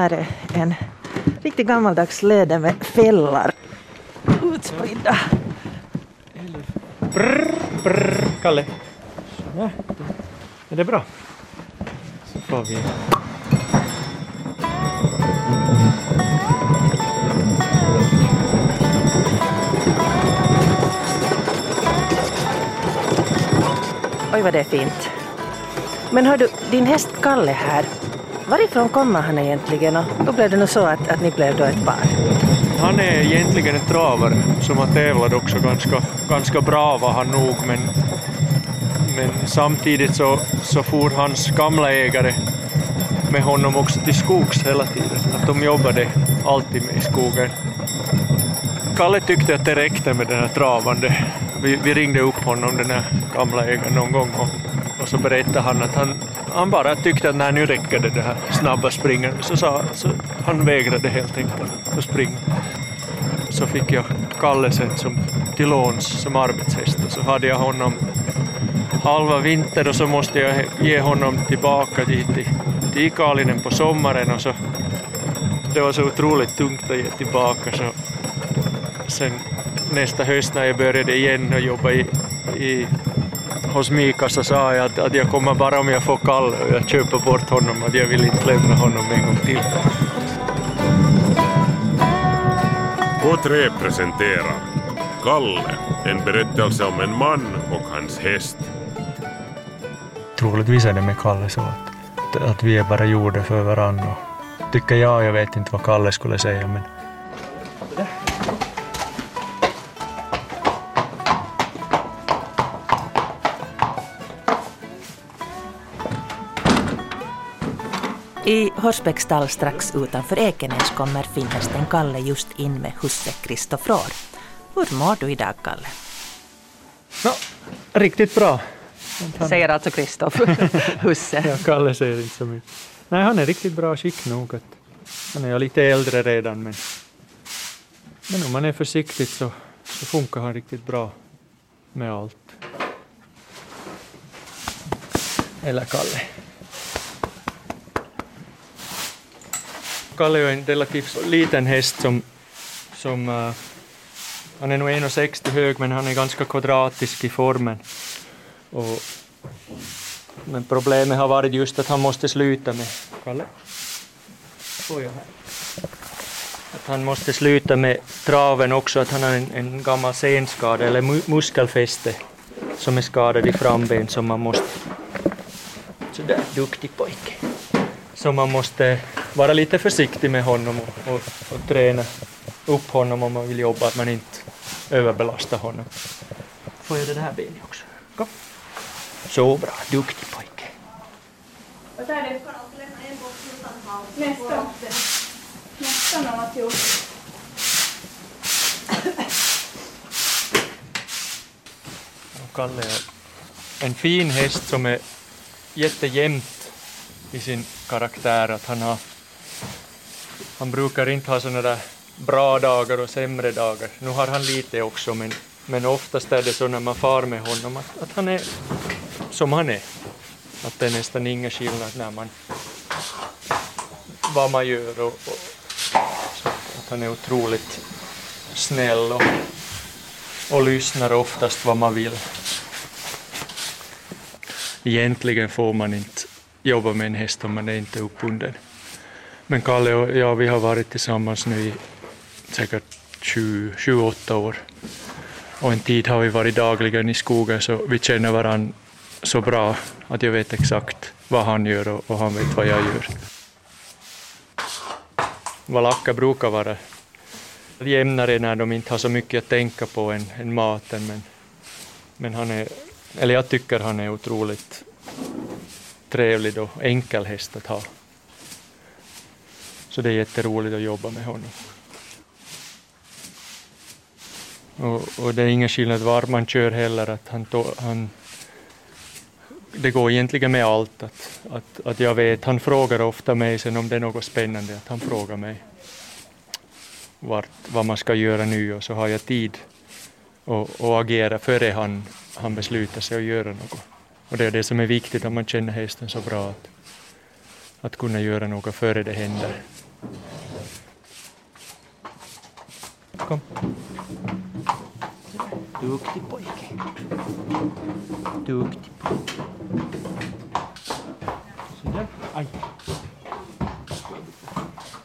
här är en riktigt gammaldags leder med fällar utspridda. Brr, brr, Kalle. Ja, är det bra? Så får vi... Oj vad det är fint. Men hör du, din häst Kalle här, varifrån kommer han egentligen och hur blev det nog så att, att ni blev då ett par? Han är egentligen en travare som har tävlat också ganska, ganska bra var han nog men, men samtidigt så, så for hans gamla ägare med honom också till skogs hela tiden. Att de jobbade alltid med i skogen. Kalle tyckte att det räckte med den här travande. Vi, vi ringde upp honom, den här gamla ägaren, någon gång och, och så berättade han att han, han bara tyckte att nej, nu räcker det, det här snabba springandet. Så, sa, så han vägrade helt enkelt att springa. Så fick jag Kalle sen som, till låns som arbetshäst och så hade jag honom halva vintern och så måste jag ge honom tillbaka dit till, till Ikalinen på sommaren och så det var så otroligt tungt att ge tillbaka så sen nästa höst när jag började igen och jobba i, i, hos Mika så sa jag att, att jag kommer bara om jag får Kalle och jag köper bort honom att jag vill inte lämna honom en gång till. K3 presenterar Kalle, en berättelse om en man och hans häst. Troligtvis är det med Kalle så att, att vi är bara gjorda för varandra. Tycker jag, jag vet inte vad Kalle skulle säga men I Horsbäcksstall strax utanför Ekenäs kommer finhästen Kalle just in med husse Kristofror. Hur mår du idag, Kalle? no, riktigt bra. Säger alltså Kristoff, husse. Ja, Kalle säger inte så mycket. Nej, han är riktigt bra skick nog. Att han är lite äldre redan men, men om man är försiktig så, så funkar han riktigt bra med allt. Eller Kalle. Kalle är en relativt liten häst som, som uh, han är nog 1,60 hög men han är ganska kvadratisk i formen. Och, men problemet har varit just att han måste sluta med... Kalle? Får jag här? Att han måste sluta med traven också, att han har en, en gammal senskada eller mu muskelfäste som är skadad i framben som man måste... Sådär, duktig pojke. Som man måste vara lite försiktig med honom och, och, och träna upp honom om man vill jobba, att man inte överbelastar honom. Får jag det här benet också? Kom. Så bra, duktig pojke. Nästan. Nästan har gjort. Kalle är en fin häst som är jättejämnt i sin karaktär. Att han, har, han brukar inte ha sådana där bra dagar och sämre dagar. Nu har han lite också men, men oftast är det så när man far med honom att, att han är som han är. Att det är nästan ingen skillnad när man vad man gör och, och så att han är otroligt snäll och, och lyssnar oftast vad man vill. Egentligen får man inte jobba med en häst om man är inte uppbunden. Men Kalle och jag, vi har varit tillsammans nu i säkert 28 år. Och en tid har vi varit dagligen i skogen så vi känner varandra så bra att jag vet exakt vad han gör och, och han vet vad jag gör. Valacker brukar vara jämnare när de inte har så mycket att tänka på än, än maten men, men han är, eller jag tycker han är otroligt trevlig och enkel häst att ha. Så det är jätteroligt att jobba med honom. Och, och det är ingen skillnad var man kör heller, att han, to, han det går egentligen med allt. Att, att, att jag vet, han frågar ofta mig sen om det är något spännande, att han frågar mig vart, vad man ska göra nu och så har jag tid att agera före han, han beslutar sig att göra något. Och det är det som är viktigt om man känner hästen så bra, att, att kunna göra något före det händer. Kom. Duktig pojke. Duktig pojke. Sådär. Aj.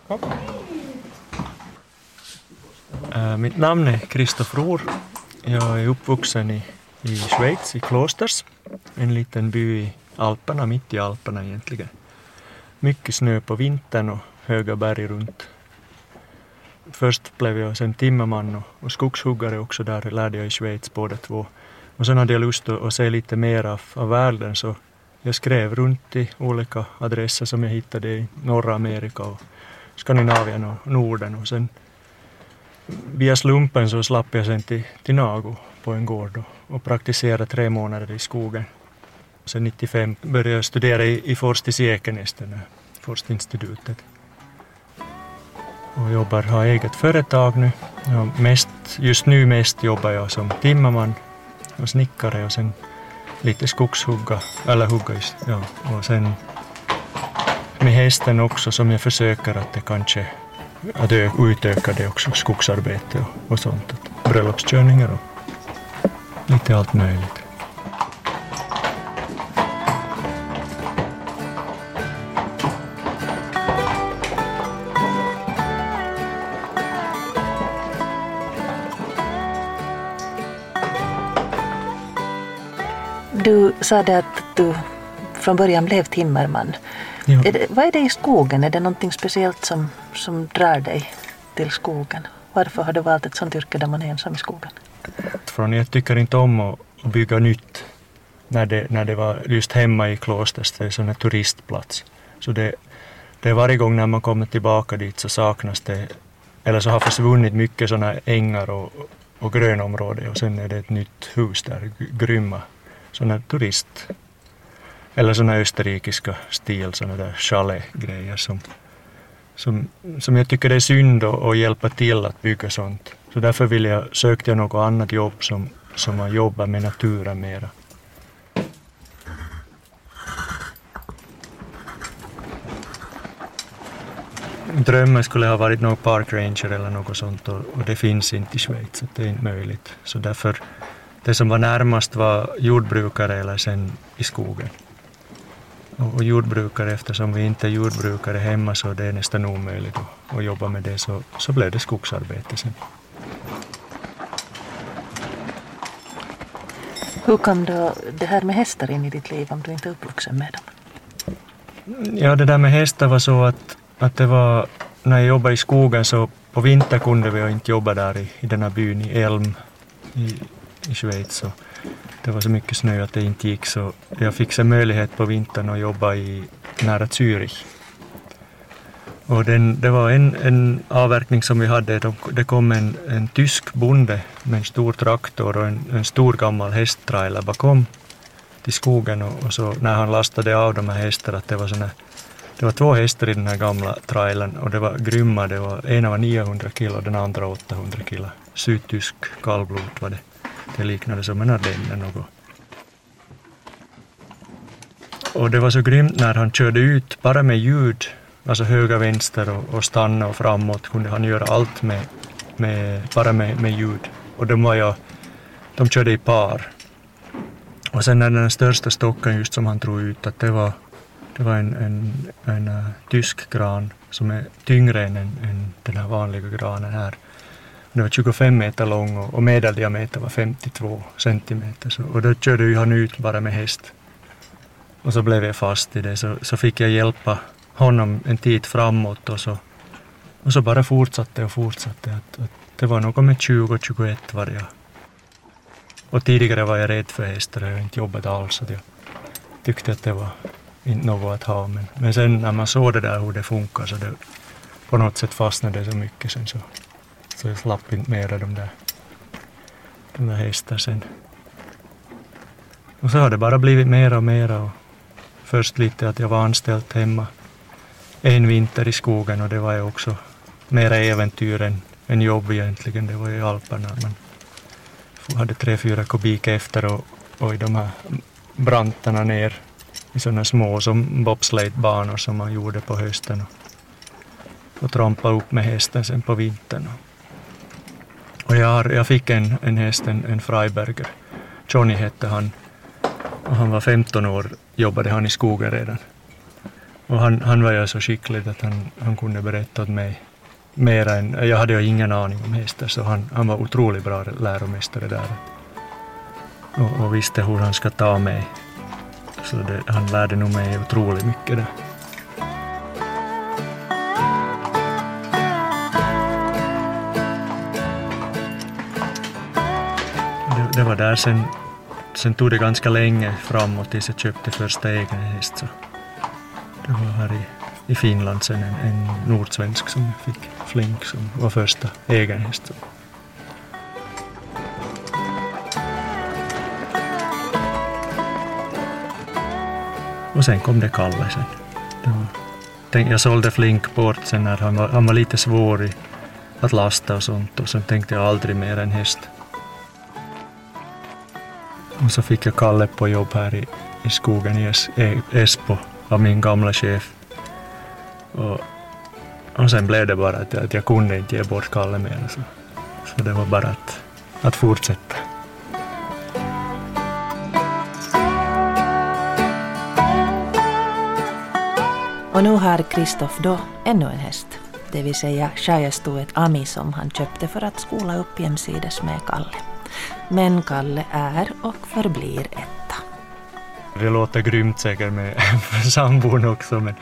Kom. Äh, mitt namn är Kristoffer Rohr. Jag är uppvuxen i, i Schweiz, i Klosters. En liten by i Alperna, mitt i Alperna egentligen. Mycket snö på vintern och höga berg runt. Först blev jag sen timmerman och, skogshuggare också, där lärde jag i Schweiz båda två. Och sen hade jag lust att, se lite mer av, av världen så jag skrev runt i olika adresser som jag hittade i norra Amerika och Skandinavien och Norden och sen via slumpen så slapp jag sen till, till Nago på en gård och, och praktiserade tre månader i skogen. Sen 95 började jag studera i, i Forst i Siekenäs, Forstinstitutet. Och jobbar, har eget företag nu. Ja, mest, just nu mest jobbar jag som timmerman och snickare och sen lite skogshugga, eller hugga, ja, och sen med hästen också som jag försöker att det kanske att utöka det också, skogsarbete och, och sånt. Bröllopskörningar och lite allt möjligt. Du sa det att du från början blev timmerman. Ja. Är det, vad är det i skogen? Är det någonting speciellt som, som drar dig till skogen? Varför har du valt ett sånt yrke där man är ensam i skogen? Från jag tycker inte om att att bygga nytt när det, när det var just hemma i Klosters, det är en turistplats. Så det, det är varje gång när man kommer tillbaka dit så saknas det, eller så har försvunnit mycket sådana ängar och, och grönområden och sen är det ett nytt hus där, g- sån här turist eller såna österrikiska stil, såna där chalet-grejer som, som, som jag tycker det är synd att, hjälpa till att bygga sånt. Så därför vill jag, sökte jag något annat jobb som, som man jobbar med naturen mera. Drömmen skulle ha varit någon park ranger eller något sånt och, och det finns inte i Schweiz, så det är inte möjligt. Så därför, det som var närmast var jordbrukare eller sen i skogen. Och, och jordbrukare, eftersom vi inte är jordbrukare hemma så det är nästan omöjligt att, att jobba med det, så, så blev det skogsarbete sen. Hur kom då det här med hästar in i ditt liv om du inte är uppvuxen med dem? Ja, det där med hästar var så att, att det var när jag jobbade i skogen så på vinter kunde vi inte jobba där i, i den här byn i Elm i, i Schweiz. Så det var så mycket snö att det inte gick så jag fick en möjlighet på vintern att jobba i nära Zürich. Och den, det var en, en avverkning som vi hade. De, det kom en, en tysk bonde med en stor traktor och en, en stor gammal hästtrailer bakom till skogen och, och så när han lastade av de här hästarna, att det var såna, det var två hästar i den här gamla trailern och det var grymma, det var, ena var 900 kilo och den andra 800 kilo. Sydtysk kallblod var det. Det liknade som en ardenner något. Och det var så grymt när han körde ut, bara med ljud, alltså höger, vänster och, och stanna och framåt kunde han göra allt med, med, bara med, med ljud. Och de var ju, de körde i par. Och sen när den största stocken just som han drog ut, att det var, det var en, en, en uh, tysk gran som är tyngre än, en, än den här vanliga granen här. Den var 25 meter lång och, och medeldiameter var 52 centimeter. Så, och då körde ju han ut bara med häst. Och så blev jag fast i det, så, så fick jag hjälpa honom en tid framåt och så, och så bara fortsatte och fortsatte. Att, att det var något med 20-21 var jag. Och tidigare var jag rädd för hästar och jag inte jobbat alls. Jag tyckte att det var inte något att ha. Men, men sen när man såg det där hur det funkar så det på något sätt fastnade det så mycket sen så, så jag slapp inte mera de där, de där hästar sen. Och så har det bara blivit mera och mera. Och först lite att jag var anställd hemma en vinter i skogen och det var ju också mera äventyr än, än jobb egentligen. Det var ju i Alperna. Man hade tre, fyra kubik efter och, och i de här brantarna ner i sådana små som bobsleigh som man gjorde på hösten. Och och trampa upp med hästen sen på vintern. Och jag, har, jag fick en, en häst, en, en Freiberger. Johnny hette han. Och han var 15 år, jobbade han i skogen redan. Och han, han var ju så skicklig att han, han kunde berätta åt mig mer än, jag hade ju ingen aning om hästar så han, han var otroligt bra läromästare där. Och, och visste hur han ska ta mig. Så det, han lärde nog mig otroligt mycket där. Det, var där sen, sen tog det ganska länge framåt tills jag köpte första egen häst. Så det var här i, i Finland sen en, en nordsvensk som jag fick, Flink, som var första egen häst. Och sen kom det Kalle sen. Det var, jag sålde Flink bort sen när han var, han var lite svår i att lasta och sånt och sen tänkte jag aldrig mer en häst. Och så fick jag Kalle på jobb här i, i skogen i es, e, Espo av min gamla chef. Och, och sen blev det bara att, att jag kunde inte ge bort Kalle mer. Så, så det var bara att, att fortsätta. Och nu har Kristoff då ännu en häst, det vill säga ett Ami som han köpte för att skola upp jämsides med Kalle. Men Kalle är och förblir etta. Det låter grymt säkert med sambon också, men,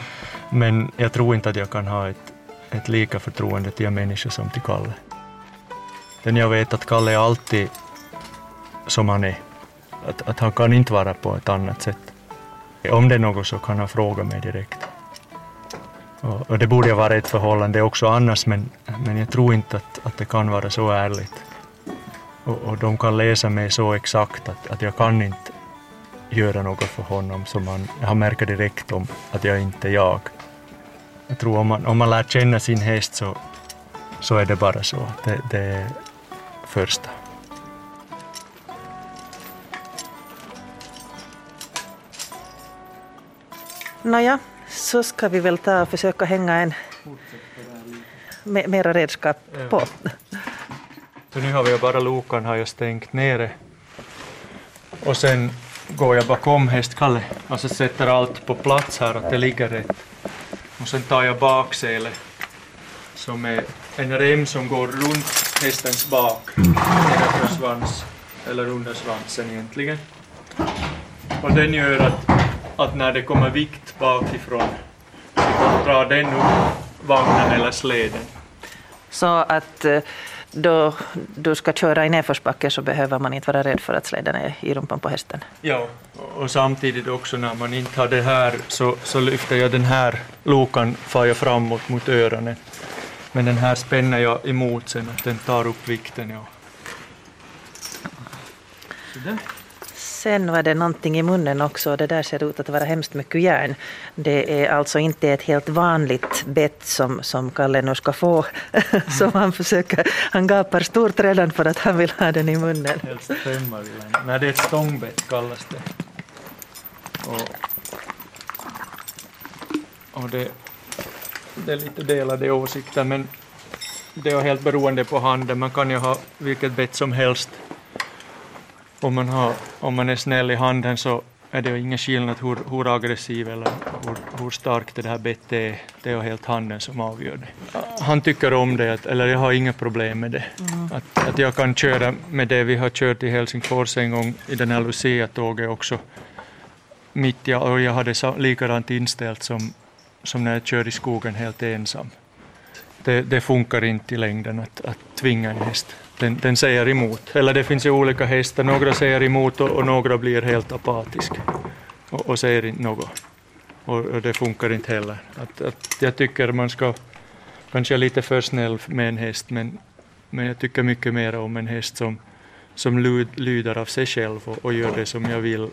men jag tror inte att jag kan ha ett, ett lika förtroende till en människa som till Kalle. Den jag vet att Kalle är alltid som han är. Att, att han kan inte vara på ett annat sätt. Om det är något så kan han fråga mig direkt. Och, och det borde vara ett förhållande också annars, men, men jag tror inte att, att det kan vara så ärligt. Och, och de kan läsa mig så exakt att, att jag kan inte göra något för honom som han, han märker direkt om att jag inte är jag. Jag tror om man, om man lär känna sin häst så, så är det bara så. Det, det är första. Nåja, så ska vi väl ta och försöka hänga en mera redskap på. Så nu har vi bara lokan har jag stängt nere. Och sen går jag bakom hästkalle och så sätter allt på plats här att det ligger rätt. Och sen tar jag bakselet som är en rem som går runt hästens bak, nedanför svans, eller under svansen egentligen. Och den gör att, att när det kommer vikt bakifrån så drar den upp vagnen eller släden. Så att eh, då du ska köra i nedförsbacke så behöver man inte vara rädd för att släden är i rumpan på hästen. Ja, och samtidigt också när man inte har det här så, så lyfter jag den här lokan, far jag framåt mot öronen. Men den här spänner jag emot sen, att den tar upp vikten. Ja. Sådär. Sen var det någonting i munnen också. Det där ser ut att vara hemskt mycket järn. Det är alltså inte ett helt vanligt bett som, som Kalle nu ska få. som han försöker. Han gapar stort redan för att han vill ha den i munnen. Helst vill han. Nej, det är ett stångbett kallas det. Och, och det, det är lite delade åsikter men det är helt beroende på handen. Man kan ju ha vilket bett som helst om man, har, om man är snäll i handen så är det ju ingen skillnad hur, hur aggressiv eller hur, hur starkt det här bettet är. Det är helt handen som avgör det. Han tycker om det, eller jag har inga problem med det. Mm. Att, att jag kan köra med det. Vi har kört i Helsingfors en gång i den här Lucia-tåget också. Mitt i, och jag hade likadant inställt som, som när jag kör i skogen helt ensam. Det, det funkar inte i längden att, att tvinga en häst den, den säger emot. Eller det finns ju olika hästar, några säger emot och, och några blir helt apatiska och, och säger inte något. Och, och, det funkar inte heller. Att, att jag tycker man ska, kanske lite för snäll med en häst, men, men jag tycker mycket mer om en häst som, som lyd, lyder av sig själv och, och gör det som jag vill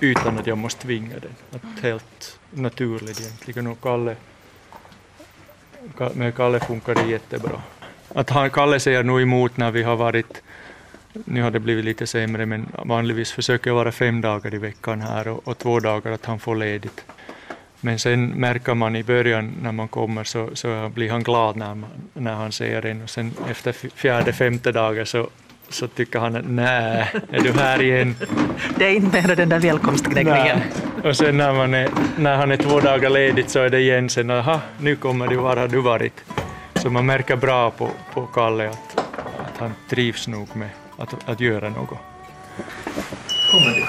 utan att jag måste tvinga den. Att helt naturligt egentligen. Och Kalle, med Kalle funkar det jättebra att han, Kalle säger nog emot när vi har varit, nu har det blivit lite sämre, men vanligtvis försöker jag vara fem dagar i veckan här och, och två dagar att han får ledigt. Men sen märker man i början när man kommer så, så blir han glad när, man, när han ser en och sen efter fjärde, femte dagen så, så tycker han att nej, är du här igen? Det är inte mer den där välkomstgnäggningen. Och sen när, man är, när han är två dagar ledigt så är det igen sen, aha, nu kommer du, var har du varit? Så man märker bra på, på Kalle att, att han trivs nog med att, att göra något. Kommer du?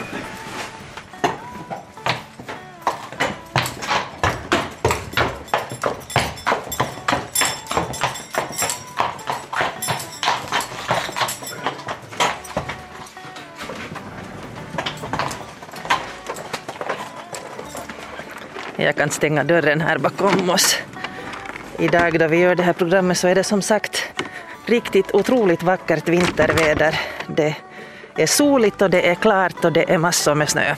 Jag kan stänga dörren här bakom oss. Idag då vi gör det här programmet så är det som sagt riktigt otroligt vackert vinterväder. Det är soligt och det är klart och det är massor med snö.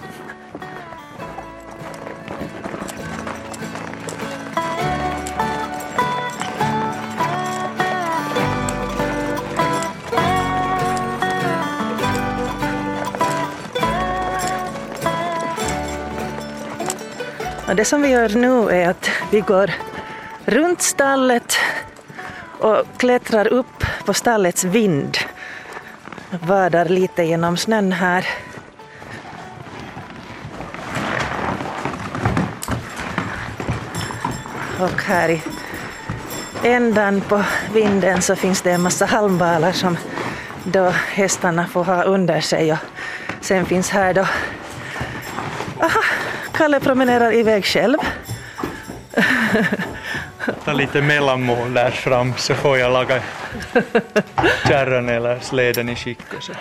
Och det som vi gör nu är att vi går runt stallet och klättrar upp på stallets vind. Vadar lite genom snön här. Och här i ändan på vinden så finns det en massa halmbalar som då hästarna får ha under sig. Och sen finns här då... Aha, Kalle promenerar iväg själv. Ta lite mellanmål där fram så får jag laga kärran eller släden i skick. Och så.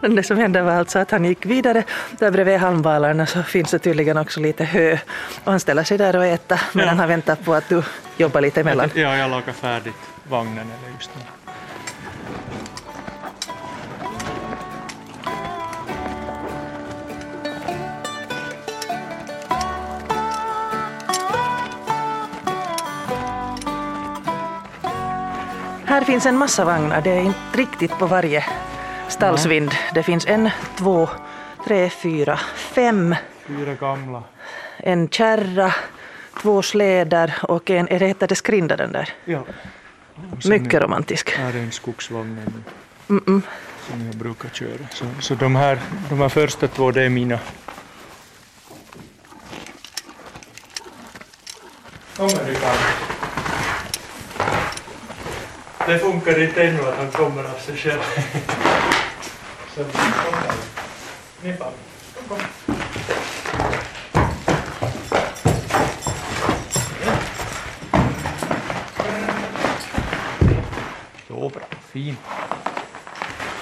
Det som hände var alltså att han gick vidare. Där bredvid halmbalarna så finns det tydligen också lite hö. Och han ställer sig där och äter medan Ja. han väntar på att du jobbar lite emellan. Ja, jag lagar färdigt vagnen eller just nu. Här finns en massa vagnar. Det är inte riktigt på varje stallsvind. Det finns en, två, tre, fyra, fem. Fyra gamla. En kärra, två slädar och en, är det heter det skrinda den där? Ja. Mycket romantisk. Här är en skogsvagn som jag brukar köra. Så, så de, här, de här första två, det är mina. Kommer du Kalle? Det funkar inte ännu att han kommer av sig själv. Så, kom här. Ni fan. Kom, kom. Så bra, fin.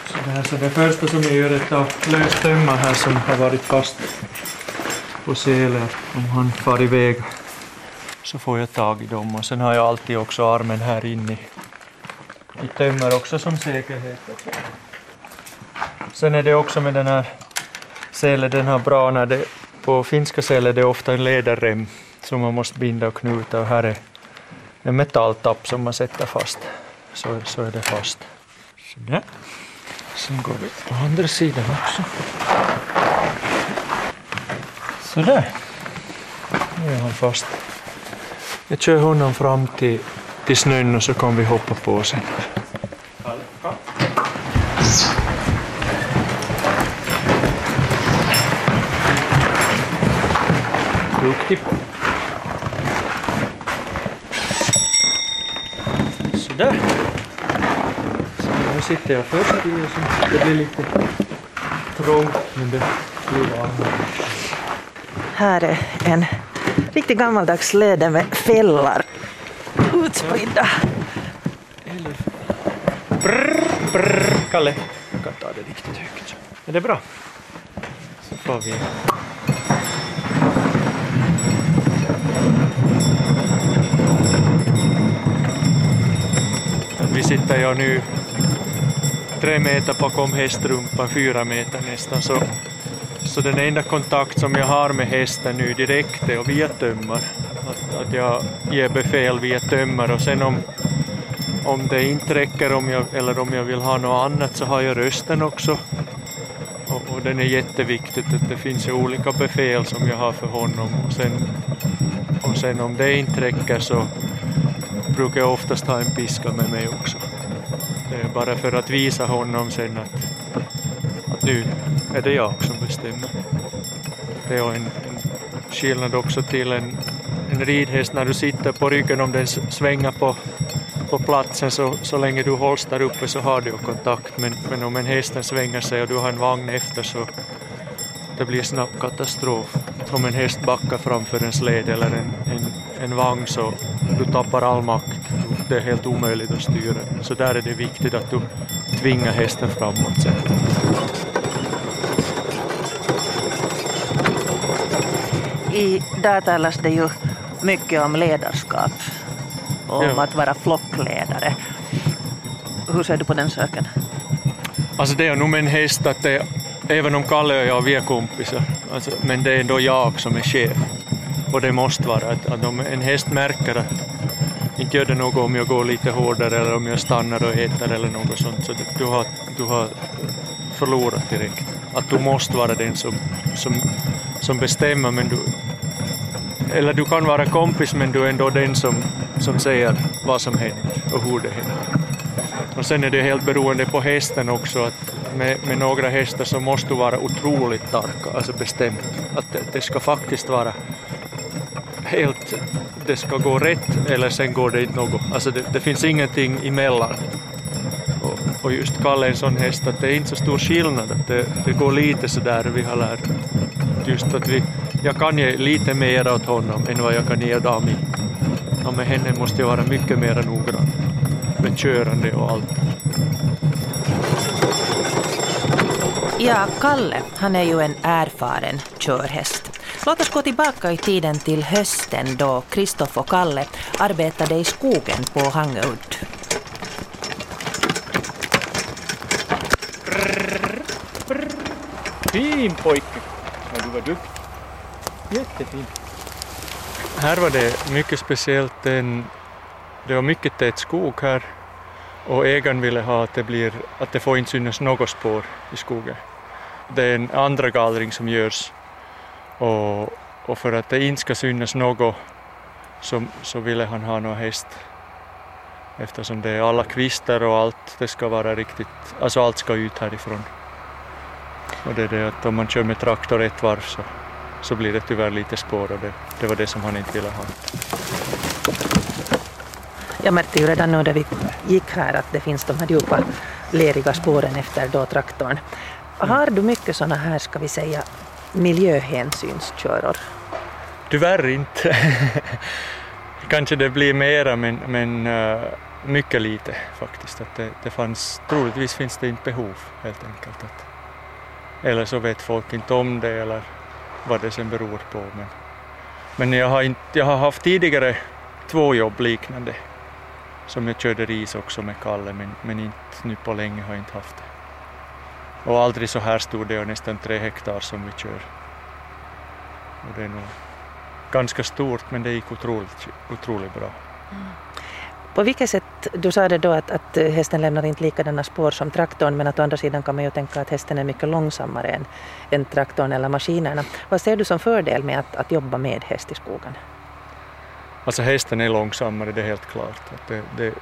Så det, här, så det första som jag gör är att ta lös tömmar här som har varit fast på selen. Om han far iväg så får jag tag i dem och sen har jag alltid också armen här inne i, tömmer också som säkerhet. Sen är det också med den här selen, den har bra när det på finska selen är det ofta en läderrem som man måste binda och knuta och här är en metalltapp som man sätter fast. Så, så är det fast. Sådär. Sen går vi på andra sidan också. Sådär. Nu är han fast. Jag kör honom fram till, till snön och så kan vi hoppa på sen. Duktig. Sådär. Så nu sitter jag först i och så det blir lite trångt men det blir varmt. Här är en riktigt gammaldags läder med fällar utspridda. Brr, Kalle, jag kan ta det riktigt högt. Är det bra? Så får vi... Vi sitter ju nu tre meter bakom hästrumpan, fyra meter nästan. Så, så den enda kontakt som jag har med hästen nu direkt är via tömmar. Att, att jag ger befäl via tömmar och sen om, om det inte räcker om jag, eller om jag vill ha något annat så har jag rösten också. Och, och den är jätteviktigt att det finns ju olika befäl som jag har för honom och sen och sen om det inte räcker så brukar jag oftast ha en piska med mig också. Det är bara för att visa honom sen att, att nu är det jag som bestämmer. Det är en, en skillnad också till en, en ridhäst när du sitter på ryggen om den svänger på, på platsen så, så länge du hålls där uppe så har du kontakt men, men om en hästen svänger sig och du har en vagn efter så det blir snabbt katastrof. Om en häst backar framför en sled eller en, en, en vagn så du tappar all makt. Det är helt omöjligt att styra. Så där är det viktigt att du tvingar hästen framåt sen. Idag talas det ju mycket om ledarskap om Ja. att vara flockledare. Hur ser du på den saken? Alltså det är nog en häst att det, även om Kalle och jag vi är kompisar, alltså, men det är ändå jag som är chef. Och det måste vara att, att om en häst märker att inte gör det något om jag går lite hårdare eller om jag stannar och äter eller något sånt, så du, har, du har förlorat direkt. Att du måste vara den som, som, som bestämmer, men du, eller du kan vara kompis men du är ändå den som, som säger vad som händer och hur det händer. Och sen är det helt beroende på hästen också att med, med några hästar så måste du vara otroligt stark, alltså bestämd. Att det, det ska faktiskt vara helt, det ska gå rätt eller sen går det inte något. Alltså det, det finns ingenting emellan. Och, och just Kalle är en sån häst att det är inte så stor skillnad, att det, det går lite sådär vi har lärt. Just att vi, jag kan ge lite mer åt honom än vad jag kan ge Dami. Och med henne måste jag vara mycket mer noggrann med körande och allt. Ja, Kalle, han är ju en erfaren körhäst. Låt oss gå tillbaka i tiden till hösten då Kristoff och Kalle arbetade i skogen på Hangeudd. Fin pojke! Ja, du var duktig. Jättefin. Här var det mycket speciellt. En, det var mycket tät skog här och ägaren ville ha att det, blir, att det får inte synas något spår i skogen. Det är en andra gallring som görs och, och för att det inte ska synas något så, så ville han ha någon häst eftersom det är alla kvistar och allt, det ska vara riktigt, alltså allt ska ut härifrån. Och det är det att om man kör med traktor ett varv så, så blir det tyvärr lite spår och det, det var det som han inte ville ha. Jag märkte ju redan nu när vi gick här att det finns de här djupa leriga spåren efter då traktorn. Har du mycket sådana här, ska vi säga, miljöhänsynsköror? Tyvärr inte. Kanske det blir mera men, men eh, mycket lite faktiskt. Att det, det fanns, troligtvis finns det inte behov helt enkelt. Att, eller så vet folk inte om det eller vad det sen beror på. Men, men jag, har inte, jag har haft tidigare två jobb liknande som jag körde ris också med Kalle men, men inte nu på länge har jag inte haft det. Och aldrig så här stor, det är nästan tre hektar som vi kör. Och det är nog ganska stort men det gick otroligt, otroligt bra. Mm. På vilket sätt, du sa det då att, att eh, hästen lämnar inte likadana spår som traktorn men att å andra sidan kan man ju tänka att hästen är mycket långsammare än, än traktorn eller maskinerna. Vad ser du som fördel med att, att jobba med häst i skogen? Alltså hästen är långsammare, det är helt klart. Att det, det,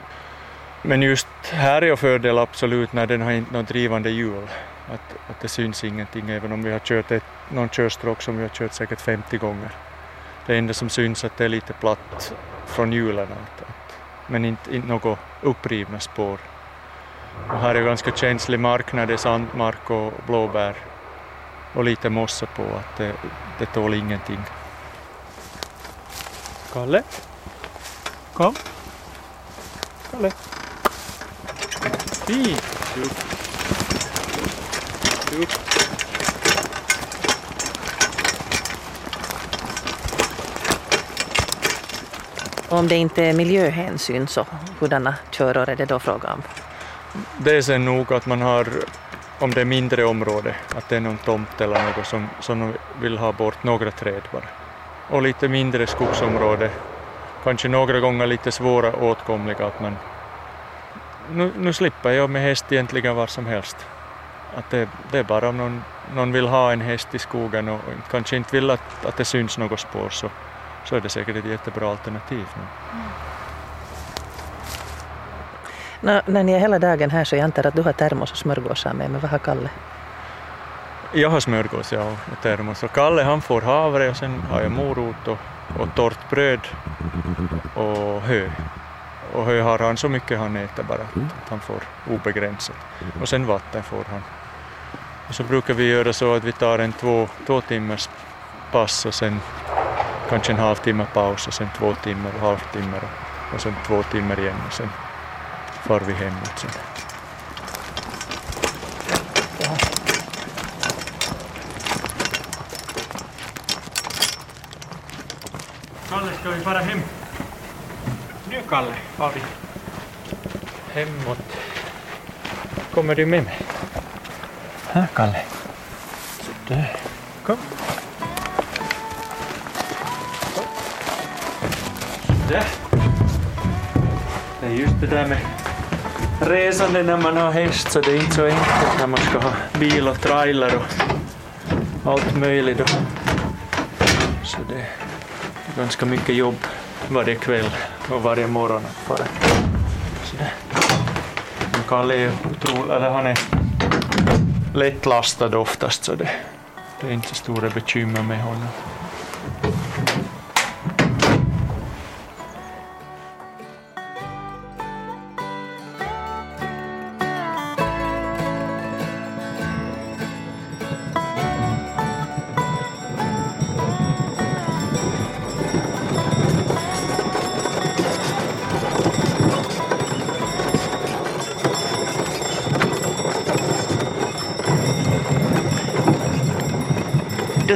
men just här är fördel absolut när den har inte något drivande hjul. Att, att det syns ingenting även om vi har kört ett, någon körstråk som vi har kört säkert 50 gånger. Det enda som syns att det är lite platt från hjulen. Men inte, inte något upprivna spår. Och här är ganska känslig mark när det är sandmark och blåbär och lite mossa på. Att det, det tål ingenting. Kalle? Kom. Kalle. Fint. Upp. Upp. Och om det inte är miljöhänsyn så hurdana köror är det då fråga om? Det är sen nog att man har, om det är mindre område, att det är någon tomt eller något som, som vill ha bort några träd bara. Och lite mindre skogsområde, kanske några gånger lite svåra åtkomliga att man nu, nu slipper jag med häst egentligen var som helst. Att det, det är bara om någon, någon vill ha en häst i skogen och kanske inte vill att, att det syns något spår så, så är det säkert ett jättebra alternativ. Nå, när ni är hela dagen här så jag antar att du har termos och smörgåsar med, men vad har Kalle? Jag har smörgås ja, och termos och Kalle han får havre och sen har jag morot och, och torrt bröd och hö. Och hö har han så mycket han äter bara att han får obegränsat. Och sen vatten får han. Och så brukar vi göra så att vi tar en två, två timmars pass och sen kanske en halvtimme paus och sen två timmar och halvtimme och, och sen två timmar igen och sen far vi hemåt sen. Kalle, ska vi fara hem? Nu Kalle, far vi hemåt. Kommer du med mig? Här Kalle. Sådär. Sådär. Det är just det där med resande när man har häst så det är inte så enkelt när man ska ha bil och trailer och allt möjligt. Så det är ganska mycket jobb varje kväll och varje morgon att fara. Men Kalle är otrolig, eller han är lättlastad oftast så det, det är inte så stora bekymmer med honom.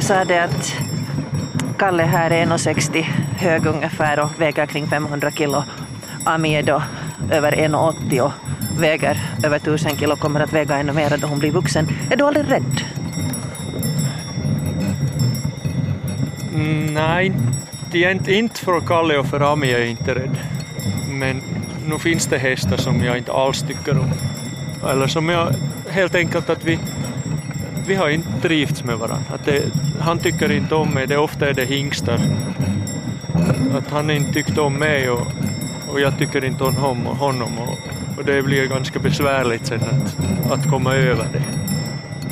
Sa det att Kalle här är 1,60 hög ungefär och väger kring 500 kilo. Ami är då över 1,80 och väger över 1000 kilo, kommer att väga ännu mer då hon blir vuxen. Är du aldrig rädd? Mm, nej, det är inte, inte för Kalle och för Ami är jag inte rädd. Men nu finns det hästar som jag inte alls tycker om. Eller som jag helt enkelt att vi, vi har inte trivts med varandra. Att det, han tycker inte om mig, det ofta är det hingstar. Att han inte tyckte om mig och, och jag tycker inte om honom. honom och, och det blir ganska besvärligt sen att, att komma över det.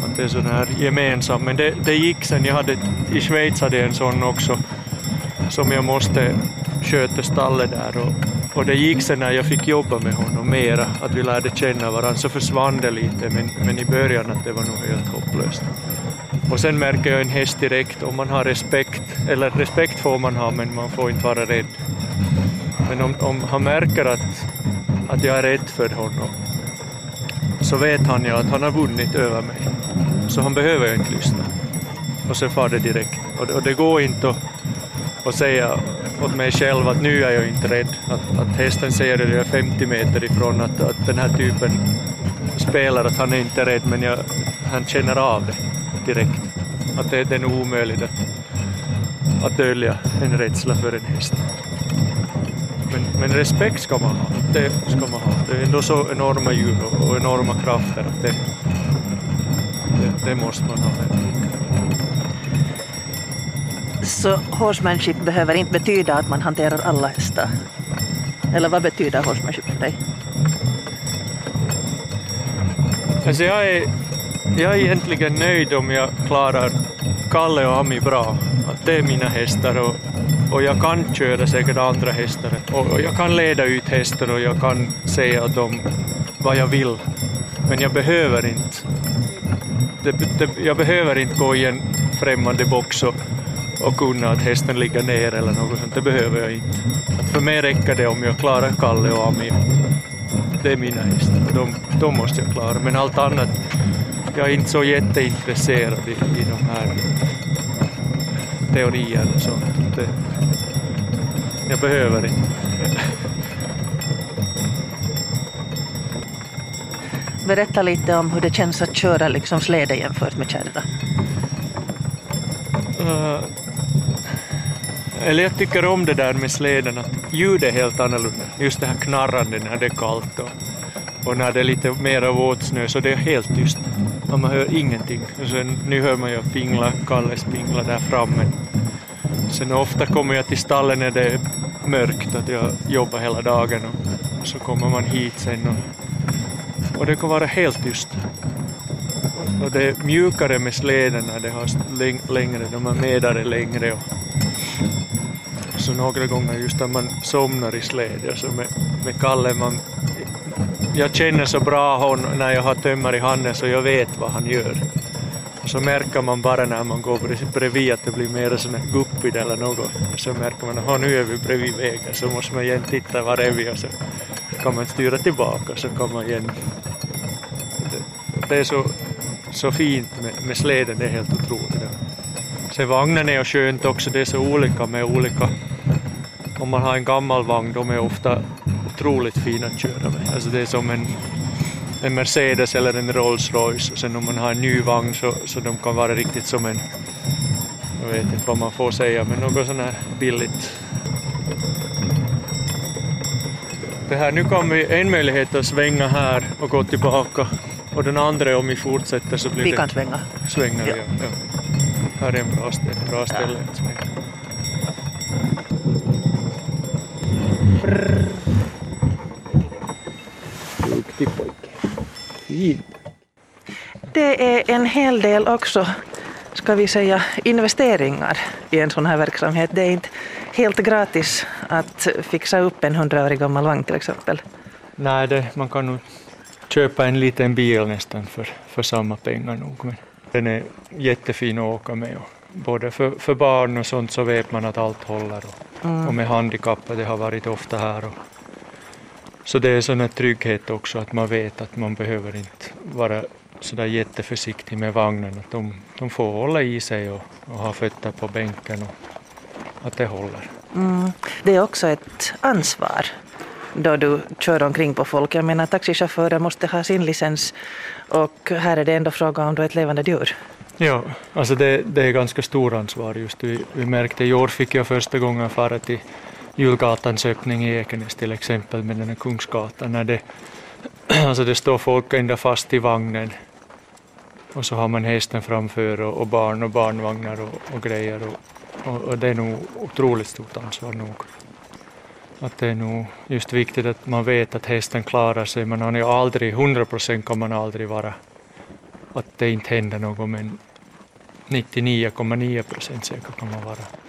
Att det är sån här gemensam. Men det, det gick sen. Jag hade, I Schweiz hade jag en sån också som jag måste sköta stallet där. Och, och det gick sen när jag fick jobba med honom mera, att vi lärde känna varandra, så försvann det lite, men, men i början att det var nog helt hopplöst. Och sen märker jag en häst direkt, om man har respekt, eller respekt får man ha, men man får inte vara rädd. Men om, om han märker att, att jag är rädd för honom, så vet han ju att han har vunnit över mig. Så han behöver ju inte lyssna. Och så far det direkt. Och, och det går inte att, att säga åt mig själv att nu är jag inte rädd. Att, att hästen säger det, jag är 50 meter ifrån, att, att den här typen spelar att han är inte rädd, men jag, han känner av det direkt. Att det, det är nog omöjligt att, att dölja en rädsla för en häst. Men, men respekt ska man ha. Det ska man ha. Det är ändå så enorma djur och, och enorma krafter att det, det, det måste man ha. Så horsemanship behöver inte betyda att man hanterar alla hästar? Eller vad betyder horsemanship för dig? Alltså jag, är, jag är egentligen nöjd om jag klarar Kalle och Ami bra. Att det är mina hästar och, och jag kan köra säkert andra hästar. Och, och jag kan leda ut hästar och jag kan säga åt dem vad jag vill. Men jag behöver inte. Det, det, jag behöver inte gå i en främmande box och, och kunna att hästen ligger ner eller något sånt. Det behöver jag inte. Att för mig räcker det om jag klarar Kalle och Ami. Det är mina hästar. De, de måste jag klara. Men allt annat, jag är inte så jätteintresserad i, i de här teorierna och sånt. Det, jag behöver inte. Berätta lite om hur det känns att köra liksom släde jämfört med kärra. Uh, eller jag tycker om det där med släden, att ljudet är helt annorlunda. Just det här knarrande när det är kallt och, och när det är lite mer av våtsnö så det är helt tyst. Man hör ingenting. Och sen, nu hör man ju pingla, Kalles pingla där framme. sen ofta kommer jag till stallen när det är mörkt, att jag jobbar hela dagen och så kommer man hit sen och, och det kan vara helt tyst. Och det är mjukare med släderna, det har längre, de är medare längre och så några gånger just när man somnar i släde, så alltså med, med Kalle man jag känner så bra honom när jag har tömmar i handen så jag vet vad han gör. Och så märker man bara när man går bredvid att det blir mer som en guppid eller något. Så märker man att nu är vi bredvid vägen så måste man igen titta var är vi och så kan man styra tillbaka så kan man igen. Det, det är så, så fint med, med släden, det är helt otroligt. Sen vagnen är ju skönt också, det är så olika med olika om man har en gammal vagn, de är ofta otroligt fina att köra med. Alltså det är som en, en Mercedes eller en Rolls Royce och sen om man har en ny vagn så, så de kan vara riktigt som en, jag vet inte vad man får säga, men något sånt här billigt. Det här, nu kommer vi en möjlighet att svänga här och gå tillbaka och den andra om vi fortsätter så blir vi det... Vi kan svänga. Svänga, ja. ja. Här är en bra, ett bra ställe att svänga. Duktig pojke. Fin. Det är en hel del också, ska vi säga, investeringar i en sån här verksamhet. Det är inte helt gratis att fixa upp en hundraårig gammal vagn till exempel. Nej, det, man kan nog köpa en liten bil nästan för, för samma pengar nog. Men den är jättefin att åka med. Och både för, för barn och sånt så vet man att allt håller. Och, mm. och med handikappade har varit ofta här. Och, så det är sån här trygghet också att man vet att man behöver inte vara sådär jätteförsiktig med vagnen. Att de, de får hålla i sig och, och ha fötter på bänken och att det håller. Mm. Det är också ett ansvar då du kör omkring på folk. Jag menar taxichaufförer måste ha sin licens och här är det ändå fråga om då ett levande djur. Ja, alltså det, det är ganska stor ansvar just. Vi, vi märkte i år fick jag första gången fara till julgatans öppning i Ekenäs till exempel med den här Kungsgatan när det, alltså det står folk ända fast i vagnen och så har man hästen framför och, och barn och barnvagnar och, och grejer och, och, och, det är nog otroligt stort ansvar nog. Att det är nog just viktigt att man vet att hästen klarar sig, man har ju aldrig, 100 procent kan man aldrig vara att det inte händer något men 99,9 procent säker kan man vara.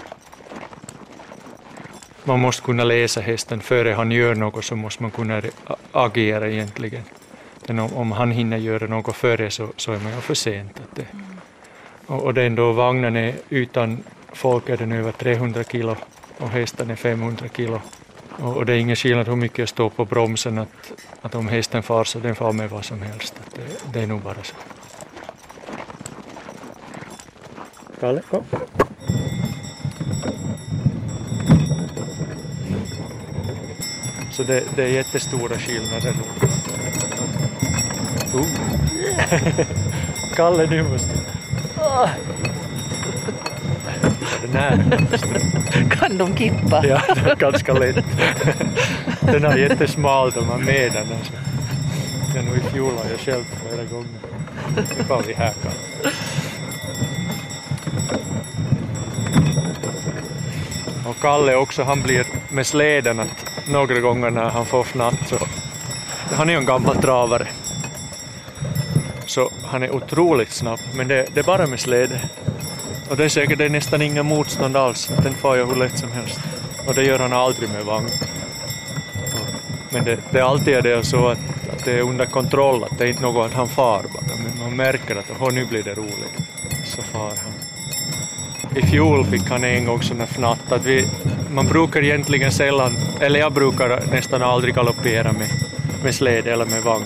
Man måste kunna läsa hästen före han gör något så måste man kunna agera egentligen. Men om, om han hinner göra något före så, så är man ju för sent. Att det, och, och den då vagnen är utan folk är den över 300 kilo och hästen är 500 kilo. Och, och det är ingen skillnad hur mycket jag står på bromsen att, att om hästen far så den far med vad som helst. Att det, det är nog bara så. Kalle, kom. Så det, det är jättestora skillnader. Oh. Kalle, nu måste oh. Den här. Kan de kippa? Ja, det är ganska lätt. Den är jättesmal, de har med den. Alltså. Den i fjol har jag själv flera gånger. Nu får vi här Kalle. Och Kalle också, han blir med släden att några gånger när han får fnatt så... Han är ju en gammal travare. Så han är otroligt snabb, men det, det är bara med släde. Och det är säkert det är nästan ingen motstånd alls, den far jag hur lätt som helst. Och det gör han aldrig med vagn. Men det, det är alltid det så att, att det är under kontroll, att det är inte något att han far bara, men man märker att oh, nu blir det roligt. Så far han. I fjol fick han en gång sån fnatt att vi, man brukar egentligen sällan, eller jag brukar nästan aldrig galoppera med, med släde eller med vagn.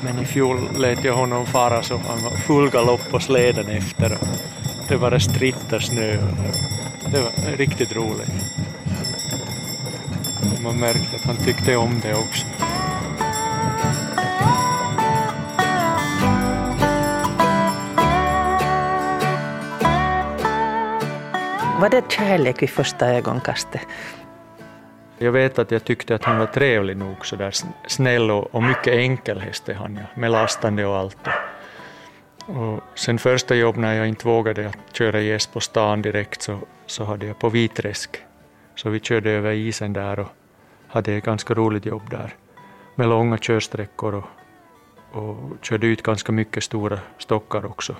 Men i fjol lät jag honom fara så han var full galopp på släden efter. Det var stritta snö. Det var riktigt roligt. Man märkte att han tyckte om det också. Var det kärlek vid första ögonkastet? Jag vet att jag tyckte att han var trevlig nog, så där snäll och, och mycket enkel häst är han, ja, med lastande och allt. Och sen första jobb när jag inte vågade att köra gäst på stan direkt så, så hade jag på Viträsk. Så vi körde över isen där och hade ett ganska roligt jobb där med långa körsträckor och, och körde ut ganska mycket stora stockar också.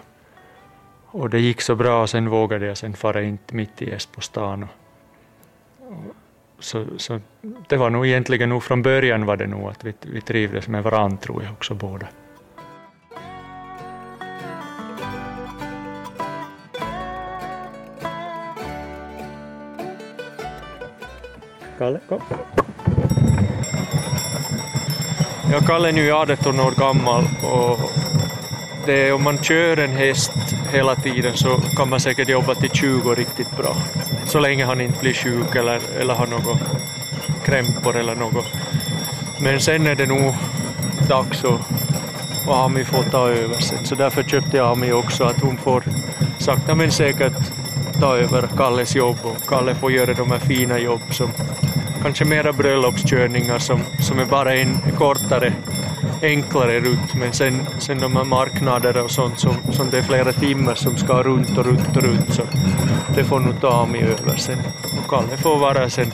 Och det gick så bra, sen vågade jag sen fara in mitt i Gäst på stan. Och, och, så, så det var nog egentligen nog från början var det nog att vi, vi trivdes med varandra tror jag också båda. Kalle, kom. Ja, Kalle är nu 18 år gammal och det eh, om man kör en häst hela tiden så kan man säkert jobba till 20 riktigt bra. Så länge han inte blir sjuk eller, eller har något krämpor eller något. Men sen är det nog dags att, och Ami får ta över sen. Så därför köpte jag Ami också att hon får sakta men säkert ta över Kalles jobb och Kalle får göra de här fina jobb som kanske mera bröllopskörningar som, som är bara en kortare, enklare rutt, men sen, sen de här marknader och sånt som, som det är flera timmar som ska runt och runt och runt, så det får nog ta mig över sen. Och Kalle får vara sen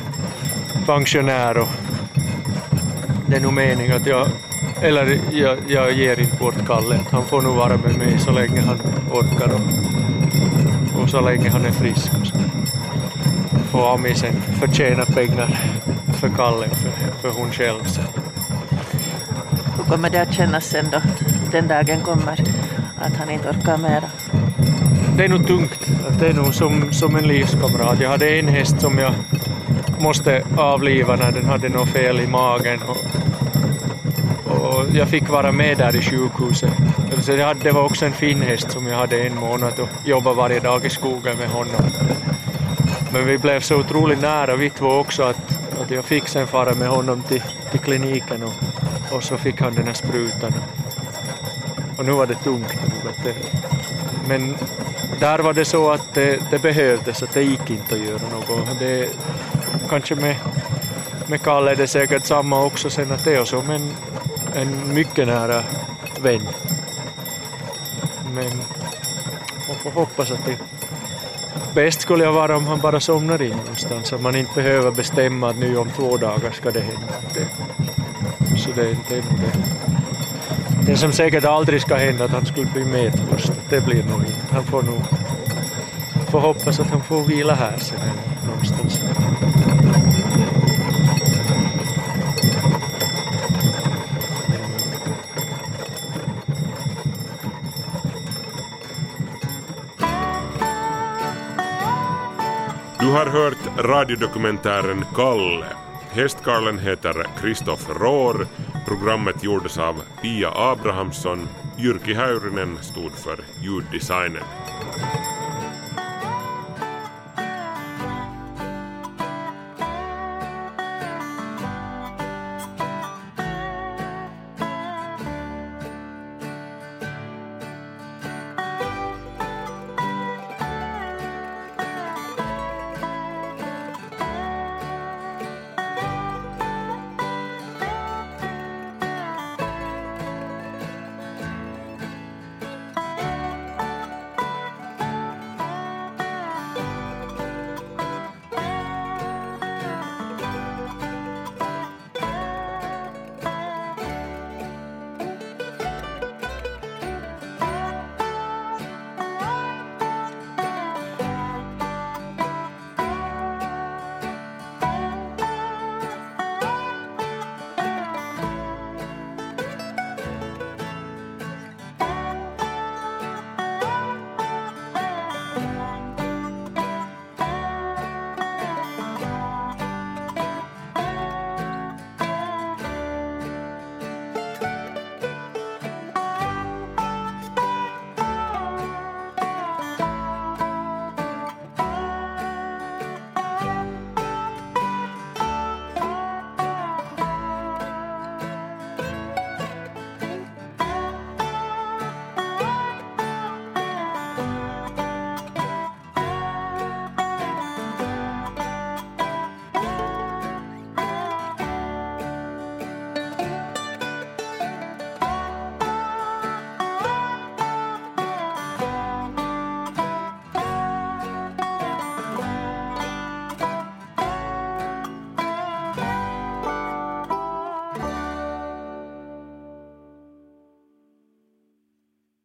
pensionär och det är nog meningen att jag, eller jag, jag ger inte bort Kalle, han får nog vara med mig så länge han orkar och, och så länge han är frisk. Och så får Ami sen förtjäna pengar för Kalle och för, för hon själv. Så. Hur kommer det att kännas sen då den dagen kommer att han inte orkar mera? Det är nog tungt. Det är nog som, som en livskamrat. Jag hade en häst som jag måste avliva när den hade något fel i magen. Och, och jag fick vara med där i sjukhuset. Så det var också en fin häst som jag hade en månad och jobbade varje dag i skogen med honom. Men vi blev så otroligt nära vi två också att, att jag fick sen fara med honom till, till kliniken och, och så fick han den här sprutan. Och nu var det tungt. Men där var det så att det, det behövdes, att det gick inte att göra något. Det, kanske med, med Kalle är det säkert samma också sen att det är som en, en mycket nära vän. Men man får hoppas att det bäst skulle jag vara om han bara somnar in någonstans, så man inte behöver bestämma att nu om två dagar ska det hända. Det, så det, det, det, det som säkert aldrig ska hända att han skulle bli medförst, det blir nog inte. Han får nog får hoppas att han får vila här sen någonstans. Du har hört radiodokumentären Kalle. Hästkarlen heter Kristoff Rohr. Programmet gjordes av Pia Abrahamsson. Jyrki Häyrynen stod för ljuddesignen.